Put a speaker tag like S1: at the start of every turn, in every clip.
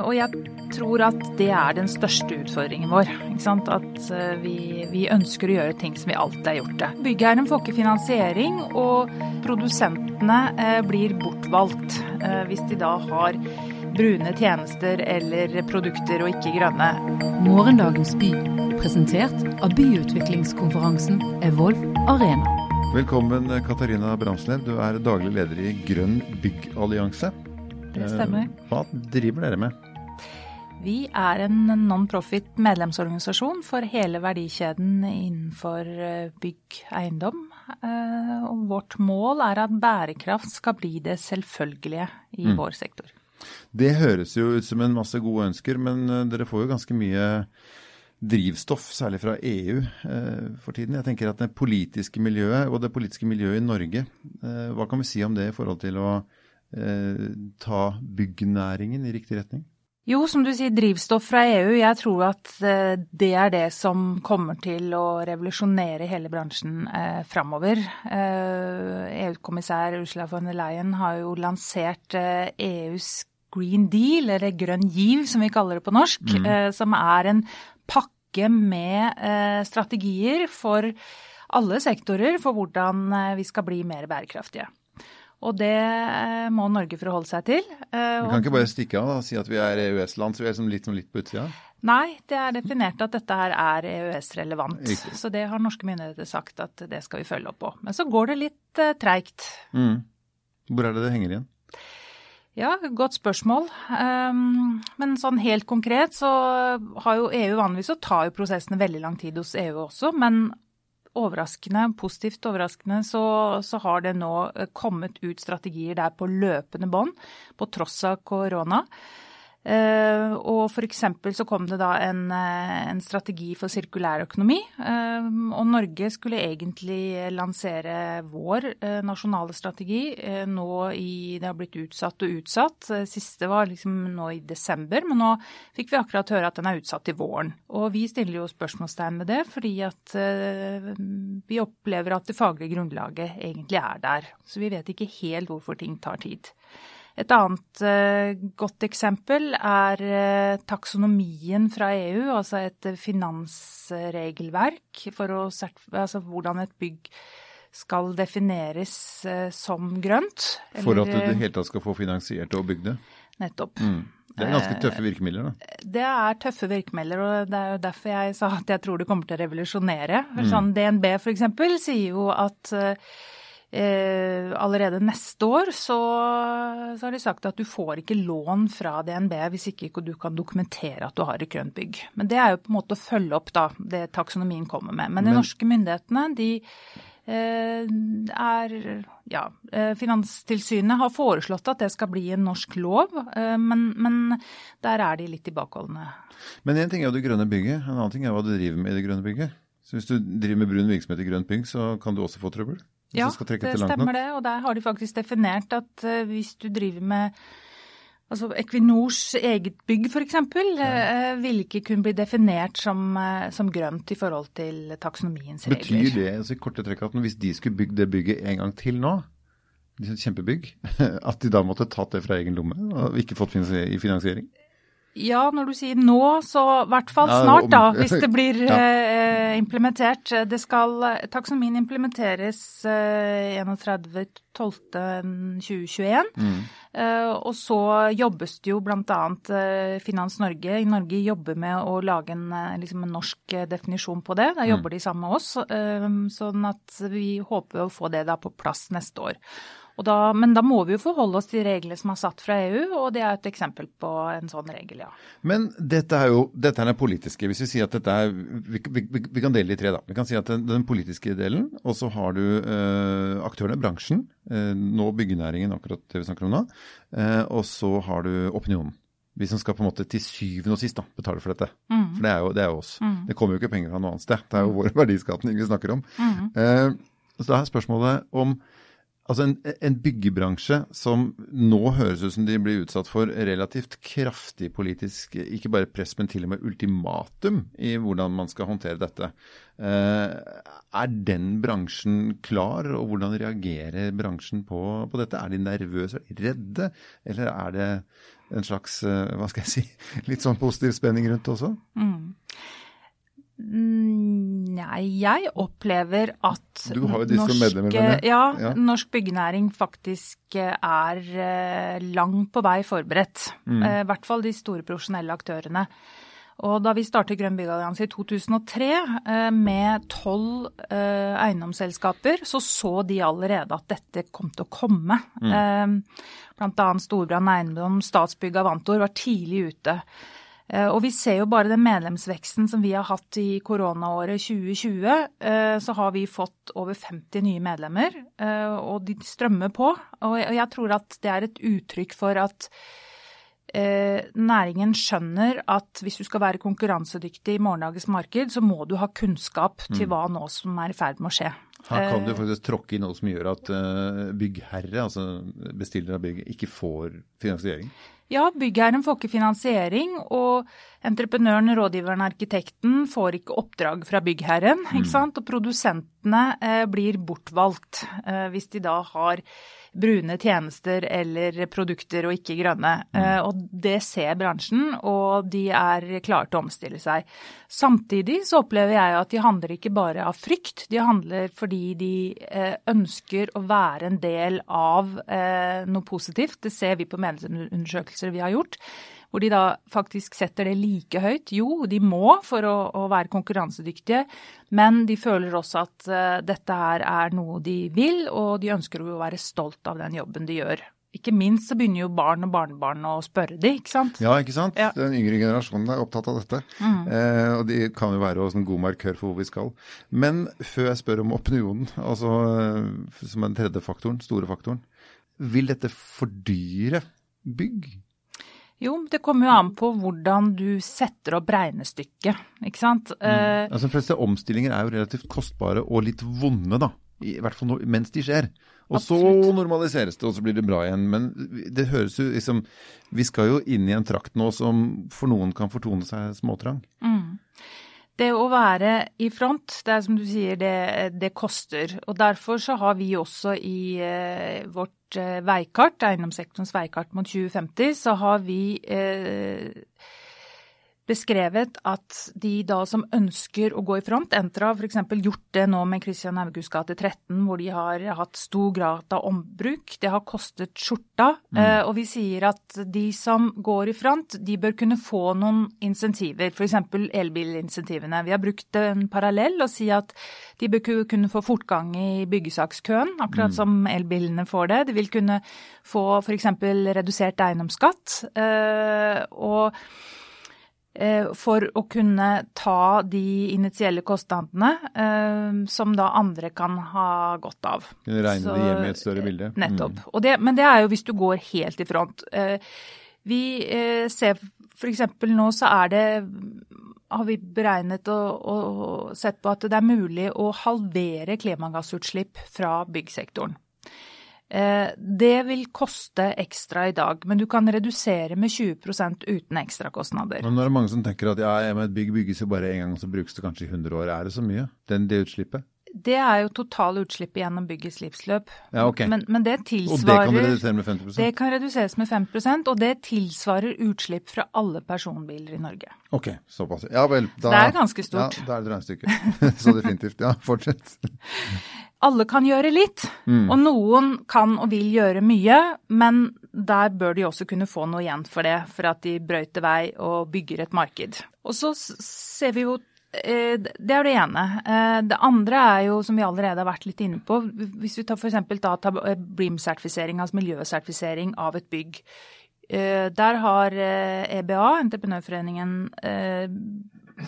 S1: Og jeg tror at det er den største utfordringen vår. At eh, vi, vi, ønsker å gjøre ting som vi alltid har gjort det. Byggherren får ikke finansiering, og produsentene eh, blir bortvalgt eh, hvis de da har brune tjenester eller produkter og ikke grønne.
S2: Morgendagens by, presentert av byutviklingskonferansen Evolv Arena.
S3: Velkommen Katarina Bramslev, du er daglig leder i Grønn byggallianse.
S1: Det stemmer.
S3: Hva driver dere med?
S1: Vi er en non-profit medlemsorganisasjon for hele verdikjeden innenfor eh, bygg eiendom. Eh, og vårt mål er at bærekraft skal bli det selvfølgelige i mm. vår sektor.
S3: Det høres jo ut som en masse gode ønsker, men eh, dere får jo ganske mye drivstoff, særlig fra EU for tiden. Jeg tenker at det politiske miljøet, og det politiske miljøet i Norge, hva kan vi si om det i forhold til å ta byggnæringen i riktig retning?
S1: Jo, som du sier, drivstoff fra EU. Jeg tror at eh, det er det som kommer til å revolusjonere hele bransjen eh, framover. Eh, EU-kommissær Ursula von der Leyen har jo lansert eh, EUs Green Deal, eller Grønn giv som vi kaller det på norsk, mm. eh, som er en pakke med eh, strategier for alle sektorer for hvordan vi skal bli mer bærekraftige. Og det eh, må Norge forholde seg til.
S3: Eh, vi kan ikke bare stikke av og si at vi er EØS-land, så vi er liksom litt, litt på utsida?
S1: Nei, det er definert at dette her er EØS-relevant. Så det har norske myndigheter sagt at det skal vi følge opp på. Men så går det litt uh, treigt.
S3: Mm. Hvor er det det henger igjen?
S1: Ja, godt spørsmål. Um, men sånn helt konkret så har jo EU vanligvis så tar jo prosessene veldig lang tid hos EU også. Men overraskende, positivt overraskende, så, så, har det nå eh, kommet ut strategier der på løpende bånd, på tross av korona. Uh, og f.eks. så kom det da en, eh, en strategi for sirkulær økonomi. Uh, og Norge skulle egentlig lansere vår nasjonale strategi nå i Det har blitt utsatt og utsatt. Siste var liksom nå i desember, men nå fikk vi akkurat høre at den er utsatt til våren. Og vi stiller jo spørsmålstegn med det, fordi at vi opplever at det faglige grunnlaget egentlig er der. Så vi vet ikke helt hvorfor ting tar tid. Et annet uh, godt eksempel er uh, taksonomien fra EU, altså et finansregelverk for å altså hvordan et bygg skal defineres uh, som grønt.
S3: Eller, for at du i det hele tatt skal få finansiert og bygd det?
S1: Nettopp.
S3: Mm. Det er ganske tøffe virkemidler, da.
S1: Det er tøffe virkemidler, og det er jo derfor jeg sa at jeg tror det kommer til å revolusjonere. Mm. Sånn DNB f.eks. sier jo at Eh, allerede neste år så, så, har de sagt at du får ikke lån fra DNB hvis ikke du kan dokumentere at du har et grønt bygg. Men det er jo på en måte å følge opp da, det taksonomien kommer med. Men, Men de norske myndighetene de eh, er ja, eh, Finanstilsynet har foreslått at det skal bli en norsk lov, eh, men, men der er de litt tilbakeholdne.
S3: Men én ting er jo det grønne bygget, en annen ting er hva du driver med i det grønne bygget. Så hvis du driver med brun virksomhet i grønt bygg, så kan du også få trøbbel?
S1: Ja, det stemmer det. Og der har de faktisk definert at uh, hvis du driver med Altså Equinors eget bygg f.eks. Ja. Uh, vil ikke kunne bli definert som, uh, som, grønt i forhold til taksonomiens regler.
S3: Betyr det altså, i korte trekk at hvis de skulle bygd det bygget en gang til nå, kjempebygg, at de da måtte tatt det fra egen lomme og ikke fått finansiering?
S1: Ja, når du sier nå, så i hvert fall snart, da, hvis det blir ja. eh, implementert. Det skal, Taksonomien implementeres eh, 31.12.2021. Mm. Eh, og så jobbes det jo bl.a. Eh, Finans Norge i Norge jobber med å lage en, eh, liksom en norsk eh, definisjon på det. Da jobber mm. de sammen med oss. Eh, sånn at vi håper å få det da på plass neste år. Da, men da må vi jo forholde oss til reglene som er satt fra EU, og det er et eksempel på en sånn regel, ja.
S3: Men dette er jo dette er den politiske. Hvis vi sier at dette er Vi, vi, vi kan dele det i tre, da. Vi kan si at den, den politiske delen, og så har du eh, aktørene, bransjen, eh, nå byggenæringen, akkurat det vi snakker om nå, eh, og så har du opinionen. Vi som skal på en måte til syvende og sist da, betale for dette. Mm. For det er, jo, det er jo oss. Mm. Det kommer jo ikke penger fra noe annet sted. Det er jo vår verdiskapning vi snakker om. Mm. Eh, så da er spørsmålet om Altså en, en, byggebransje som nå høres ut som de blir utsatt for relativt kraftig politisk, ikke bare press, men til og med ultimatum i hvordan man skal håndtere dette. Eh, er den bransjen klar, og hvordan reagerer bransjen på, på dette? Er de nervøse, er de redde, eller er det en slags, hva skal jeg si, litt sånn positiv spenning rundt også?
S1: Mm. Nei, jeg opplever at
S3: Du har jo disse norsk,
S1: ja, ja, norsk byggenæring faktisk er langt på vei forberedt. Mm. I hvert fall de store profesjonelle aktørene. Og da vi startet Grønn byggallianse i 2003 eh, med tolv eh, eiendomsselskaper, så så de allerede at dette kom til å komme. Mm. Bl.a. Storbrann Eiendom, Statsbygg Avantor var tidlig ute. Og vi ser jo bare den medlemsveksten som vi har hatt i koronaåret 2020, så har vi fått over 50 nye medlemmer, og de strømmer på. Og jeg tror at det er et uttrykk for at eh, næringen skjønner at hvis du skal være konkurransedyktig i morgendagens marked, så må du ha kunnskap til mm. hva nå som er i ferd med å skje.
S3: Her kan du eh, faktisk tråkke i noe som gjør at eh, byggherre, altså bestiller av bygget, ikke får finansiering?
S1: Ja, byggherren får ikke finansiering, og entreprenøren, rådgiveren, arkitekten får ikke oppdrag fra byggherren. ikke mm. sant? Og produsentene eh, blir bortvalgt eh, hvis de da har brune tjenester eller produkter og ikke grønne. Mm. Eh, og det ser bransjen, og de er klare til å omstille seg. Samtidig så opplever jeg at de handler ikke bare av frykt, de handler fordi de eh, ønsker å være en del av eh, noe positivt. Det ser vi på medlemsundersøkelser vi har gjort hvor de da faktisk setter det like høyt. Jo, de må for å, å være konkurransedyktige, men de føler også at uh, dette her er noe de vil, og de ønsker å være stolt av den jobben de gjør. Ikke minst så begynner jo barn og barnebarn å spørre de, ikke sant?
S3: Ja, ikke sant. Ja. Den yngre generasjonen er opptatt av dette. Mm. Eh, og de kan jo være også en god markør for hvor vi skal. Men før jeg spør om opinionen, altså eh, som er den tredje faktoren, store faktoren, vil dette fordyre bygg?
S1: Jo, det kommer jo an på hvordan du setter opp regnestykket, ikke sant. Mm.
S3: Uh, altså, De fleste omstillinger er jo relativt kostbare og litt vonde, da. I hvert fall mens de skjer. Og Absolutt. så normaliseres det, og så blir det bra igjen. Men det høres jo liksom Vi skal jo inn i en trakt nå som for noen kan fortone seg småtrang. Mm.
S1: Det å være i front, det er som du sier, det, det koster. Og derfor så har vi også i eh, vårt eh, veikart, eiendomssektorens veikart mot 2050, så har vi eh, beskrevet at de da som ønsker å gå i front, Entra har f.eks. gjort det nå med Christian Augusts gate 13, hvor de har hatt stor grad av ombruk. Det har kostet skjorta. Mm. Eh, og vi sier at de som går i front, de bør kunne få noen insentiver, f.eks. elbilinsentivene. Vi har brukt en parallell og si at de bør kunne få fortgang i byggesakskøen, akkurat mm. som elbilene får det. De vil kunne få f.eks. redusert eiendomsskatt. Eh, og for å kunne ta de initielle kostnadene eh, som da andre kan ha godt av.
S3: Kunne regne Så, det hjem i et større bilde.
S1: Mm. Nettopp. Mm. Det, men det er jo hvis du går helt i front. Eh, vi ser f.eks. nå så er det har vi beregnet og, og sett på at det er mulig å halvere klimagassutslipp fra byggsektoren. Eh, det vil koste ekstra i dag, men du kan redusere med 20 uten ekstrakostnader.
S3: Men nå er det mange som tenker at ja, et bygg bygges jo bare én gang, så brukes det kanskje i 100 år. Er det så mye, den, det utslippet?
S1: Det er jo totale utslippet gjennom byggets livsløp.
S3: Ja, ok.
S1: Men, men det tilsvarer
S3: Og det kan reduseres med 50%
S1: Det kan reduseres med 5% og det tilsvarer utslipp fra alle personbiler i Norge.
S3: Ok, såpass. Ja vel.
S1: Da, det er ganske stort.
S3: Ja, da er det regnestykket. så definitivt. Ja, fortsett.
S1: alle kan gjøre litt, mm. og noen kan og vil gjøre mye, men der bør de også kunne få noe igjen for det, for at de brøyter vei og bygger et marked. Og så ser vi jo det er det ene. Eh, det andre er jo, som vi allerede har vært litt inne på, hvis vi tar f.eks. eh, BREAM-sertifisering, altså miljøsertifisering av et bygg. Der har EBA, e Entreprenørforeningen,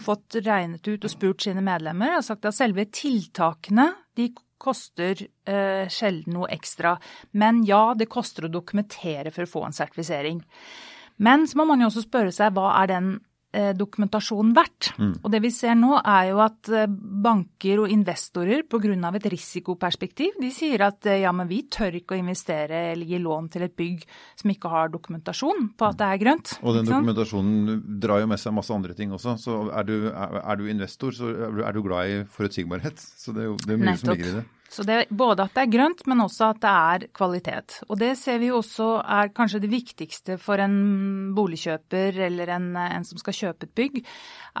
S1: fått regnet ut og spurt sine medlemmer og sagt at selve tiltakene de koster eh, sjelden noe ekstra. Men ja, det koster å dokumentere for å få en sertifisering. Men så må man jo også spørre seg hva er den eh, dokumentasjonen verdt? Mm. Og det vi ser nå er jo at eh, banker og investorer pga. et risikoperspektiv, de sier at eh, ja, men vi tør ikke å investere eller gi lån til et bygg som ikke har dokumentasjon på at det er grønt.
S3: Og den dokumentasjonen drar jo med seg masse andre ting også. Så er du, er, er du investor, så er du glad i forutsigbarhet. Så det er jo det er mye Nettopp. som ligger i det.
S1: Så det både at det er grønt, men også at det er kvalitet. Og det ser vi jo også er kanskje det viktigste for en boligkjøper eller en, en som skal kjøpe et bygg,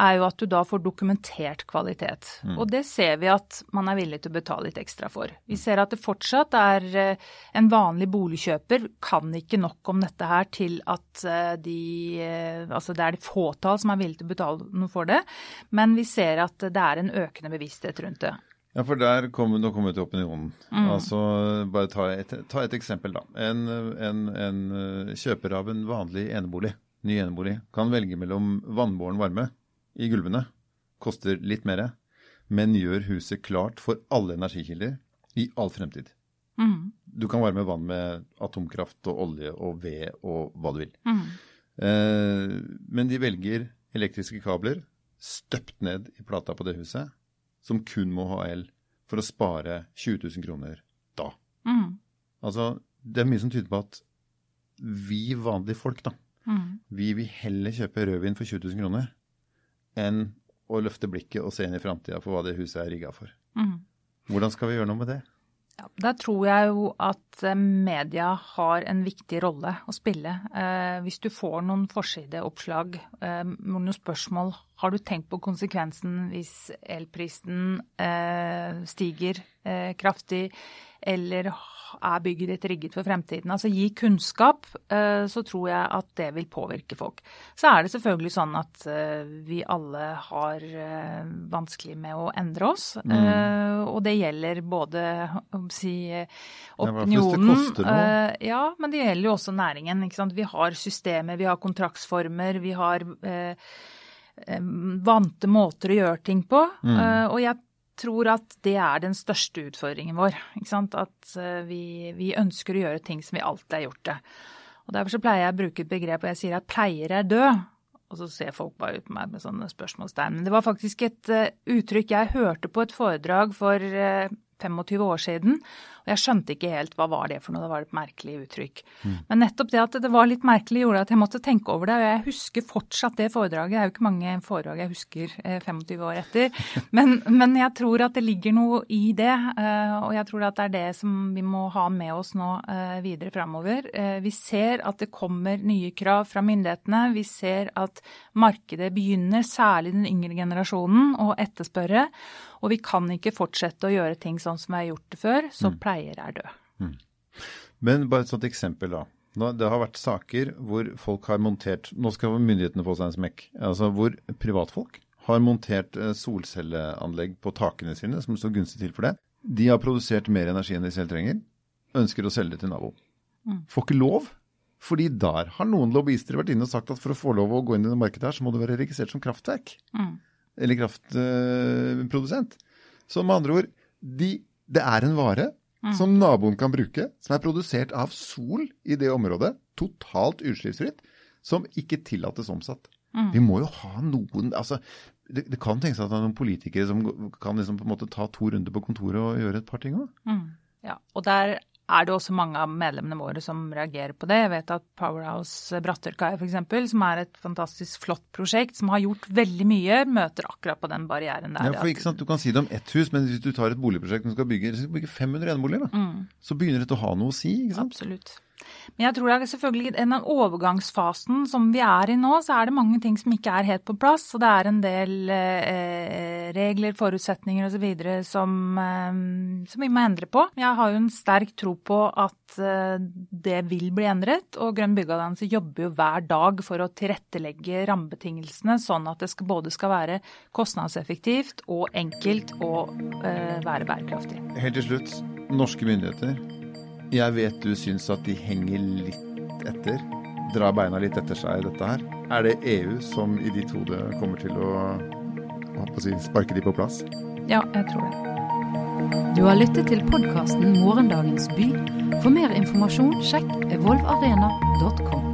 S1: er jo at du da får dokumentert kvalitet. Mm. Og det ser vi at man er villig til å betale litt ekstra for. Vi ser at det fortsatt er eh, en vanlig boligkjøper kan ikke nok om dette her til at eh, de eh, Altså det er de fåtall som er villige til å betale noe for det, men vi ser at det er en økende bevissthet rundt det.
S3: Ja, for der kommer, nå kommer vi til opinionen. Mm. Altså, Bare ta et, ta et, eksempel, da. En, en, en, eh, kjøper av en vanlig enebolig, ny enebolig, kan velge mellom vannbåren varme i gulvene, koster litt mer, men gjør huset klart for alle energikilder i all fremtid. Mm. Du kan varme vann med atomkraft og olje og ved og hva du vil. Mm. Eh, men de velger elektriske kabler støpt ned i plata på det huset som kun må ha el for å spare 20 000 kroner da. Mm. Altså, det er mye som tyder på at vi vanlige folk, da, mm. vi vil heller kjøpe rødvin for 20 000 kroner enn å løfte blikket og se inn i framtida for hva det huset er rigga for. Mm. Hvordan skal vi gjøre noe med det?
S1: Ja, der tror jeg jo at eh, media har en viktig rolle å spille. Eh, hvis du får noen forsideoppslag, eh, noen spørsmål Har du tenkt på konsekvensen hvis elprisen eh, stiger eh, kraftig, eller er bygget ditt rigget for fremtiden? Altså gi kunnskap, eh, så tror jeg at det vil påvirke folk. Så er det selvfølgelig sånn at eh, vi alle har eh, vanskelig med å endre oss. Mm. Og det gjelder både om si, opinionen Ja, men det gjelder jo også næringen. Vi har systemer, vi har kontraktsformer, vi har vante måter å gjøre ting på. Mm. Og jeg tror at det er den største utfordringen vår. At eh, vi, vi, ønsker å gjøre ting som vi alltid har gjort det. Og Derfor så pleier jeg å bruke et begrep og jeg sier at pleier er død. Og så ser folk bare ut på meg med sånne spørsmålstegn. Men det var faktisk et uh, uttrykk jeg hørte på et foredrag for uh, 25 år siden. Og jeg skjønte ikke helt hva var det for noe, det var et merkelig uttrykk. Mm. Men nettopp det at det var litt merkelig gjorde at jeg måtte tenke over det. Og jeg husker fortsatt det foredraget. Det er jo ikke mange foredrag jeg husker 25 eh, år etter. Men, men, jeg tror at det ligger noe i det. Eh, og jeg tror at det er det som vi må ha med oss nå eh, videre framover. Vi ser at det kommer nye krav fra myndighetene. Vi ser at markedet begynner, særlig den yngre generasjonen, å etterspørre. Og vi kan ikke fortsette å gjøre ting sånn som vi har gjort det før, så mm. pleier er død. Mm.
S3: Men bare et sånt eksempel, da. Det har vært saker hvor folk har montert Nå skal myndighetene få seg en smekk. Altså hvor privatfolk har montert eh, solcelleanlegg på takene sine, som står gunstig til for det. De har produsert mer energi enn de selv trenger. Ønsker å selge det til naboen. Mm. Får ikke lov. Fordi der har noen lobbyister vært inne og sagt at for å få lov å gå inn i det markedet her, så må du være registrert som kraftverk. Mm eller kraftprodusent. Så med andre ord, de, det er en vare mm. som naboen kan bruke, som er produsert av sol i det området, totalt utslippsfritt, som ikke tillates omsatt. Mm. Vi må jo ha noen altså, det, det, kan tenkes at det er noen politikere som kan liksom på en måte ta to runder på kontoret og gjøre et par ting òg.
S1: Mm. Ja, og der er det også mange av medlemmene våre som reagerer på det. Jeg vet at Powerhouse Brattørkai f.eks., som er et fantastisk flott prosjekt, som har gjort veldig mye, møter akkurat på den barrieren der.
S3: Ja, for ikke sant, Du kan si det om ett hus, men hvis du tar et boligprosjekt som skal bygge, skal bygge 500 eneboliger, mm. så begynner det å ha noe å si. ikke sant?
S1: Absolutt. Men jeg tror det er selvfølgelig i den overgangsfasen som vi er i nå, så er det mange ting som ikke er helt på plass. Og det er en del eh, regler, forutsetninger osv. Som, eh, som vi må endre på. Jeg har jo en sterk tro på at eh, det vil bli endret. Og Grønn byggallianse jobber jo hver dag for å tilrettelegge rammebetingelsene sånn at det skal, både skal være kostnadseffektivt og enkelt å eh, være bærekraftig.
S3: Helt til slutt, norske myndigheter jeg vet du syns at de henger litt etter. Drar beina litt etter seg i dette her. Er det EU som i ditt hode kommer til å, å si, sparke de på plass?
S1: Ja, jeg tror det.
S2: Du har lyttet til podkasten Morgendagens by. For mer informasjon, sjekk evolvarena.com.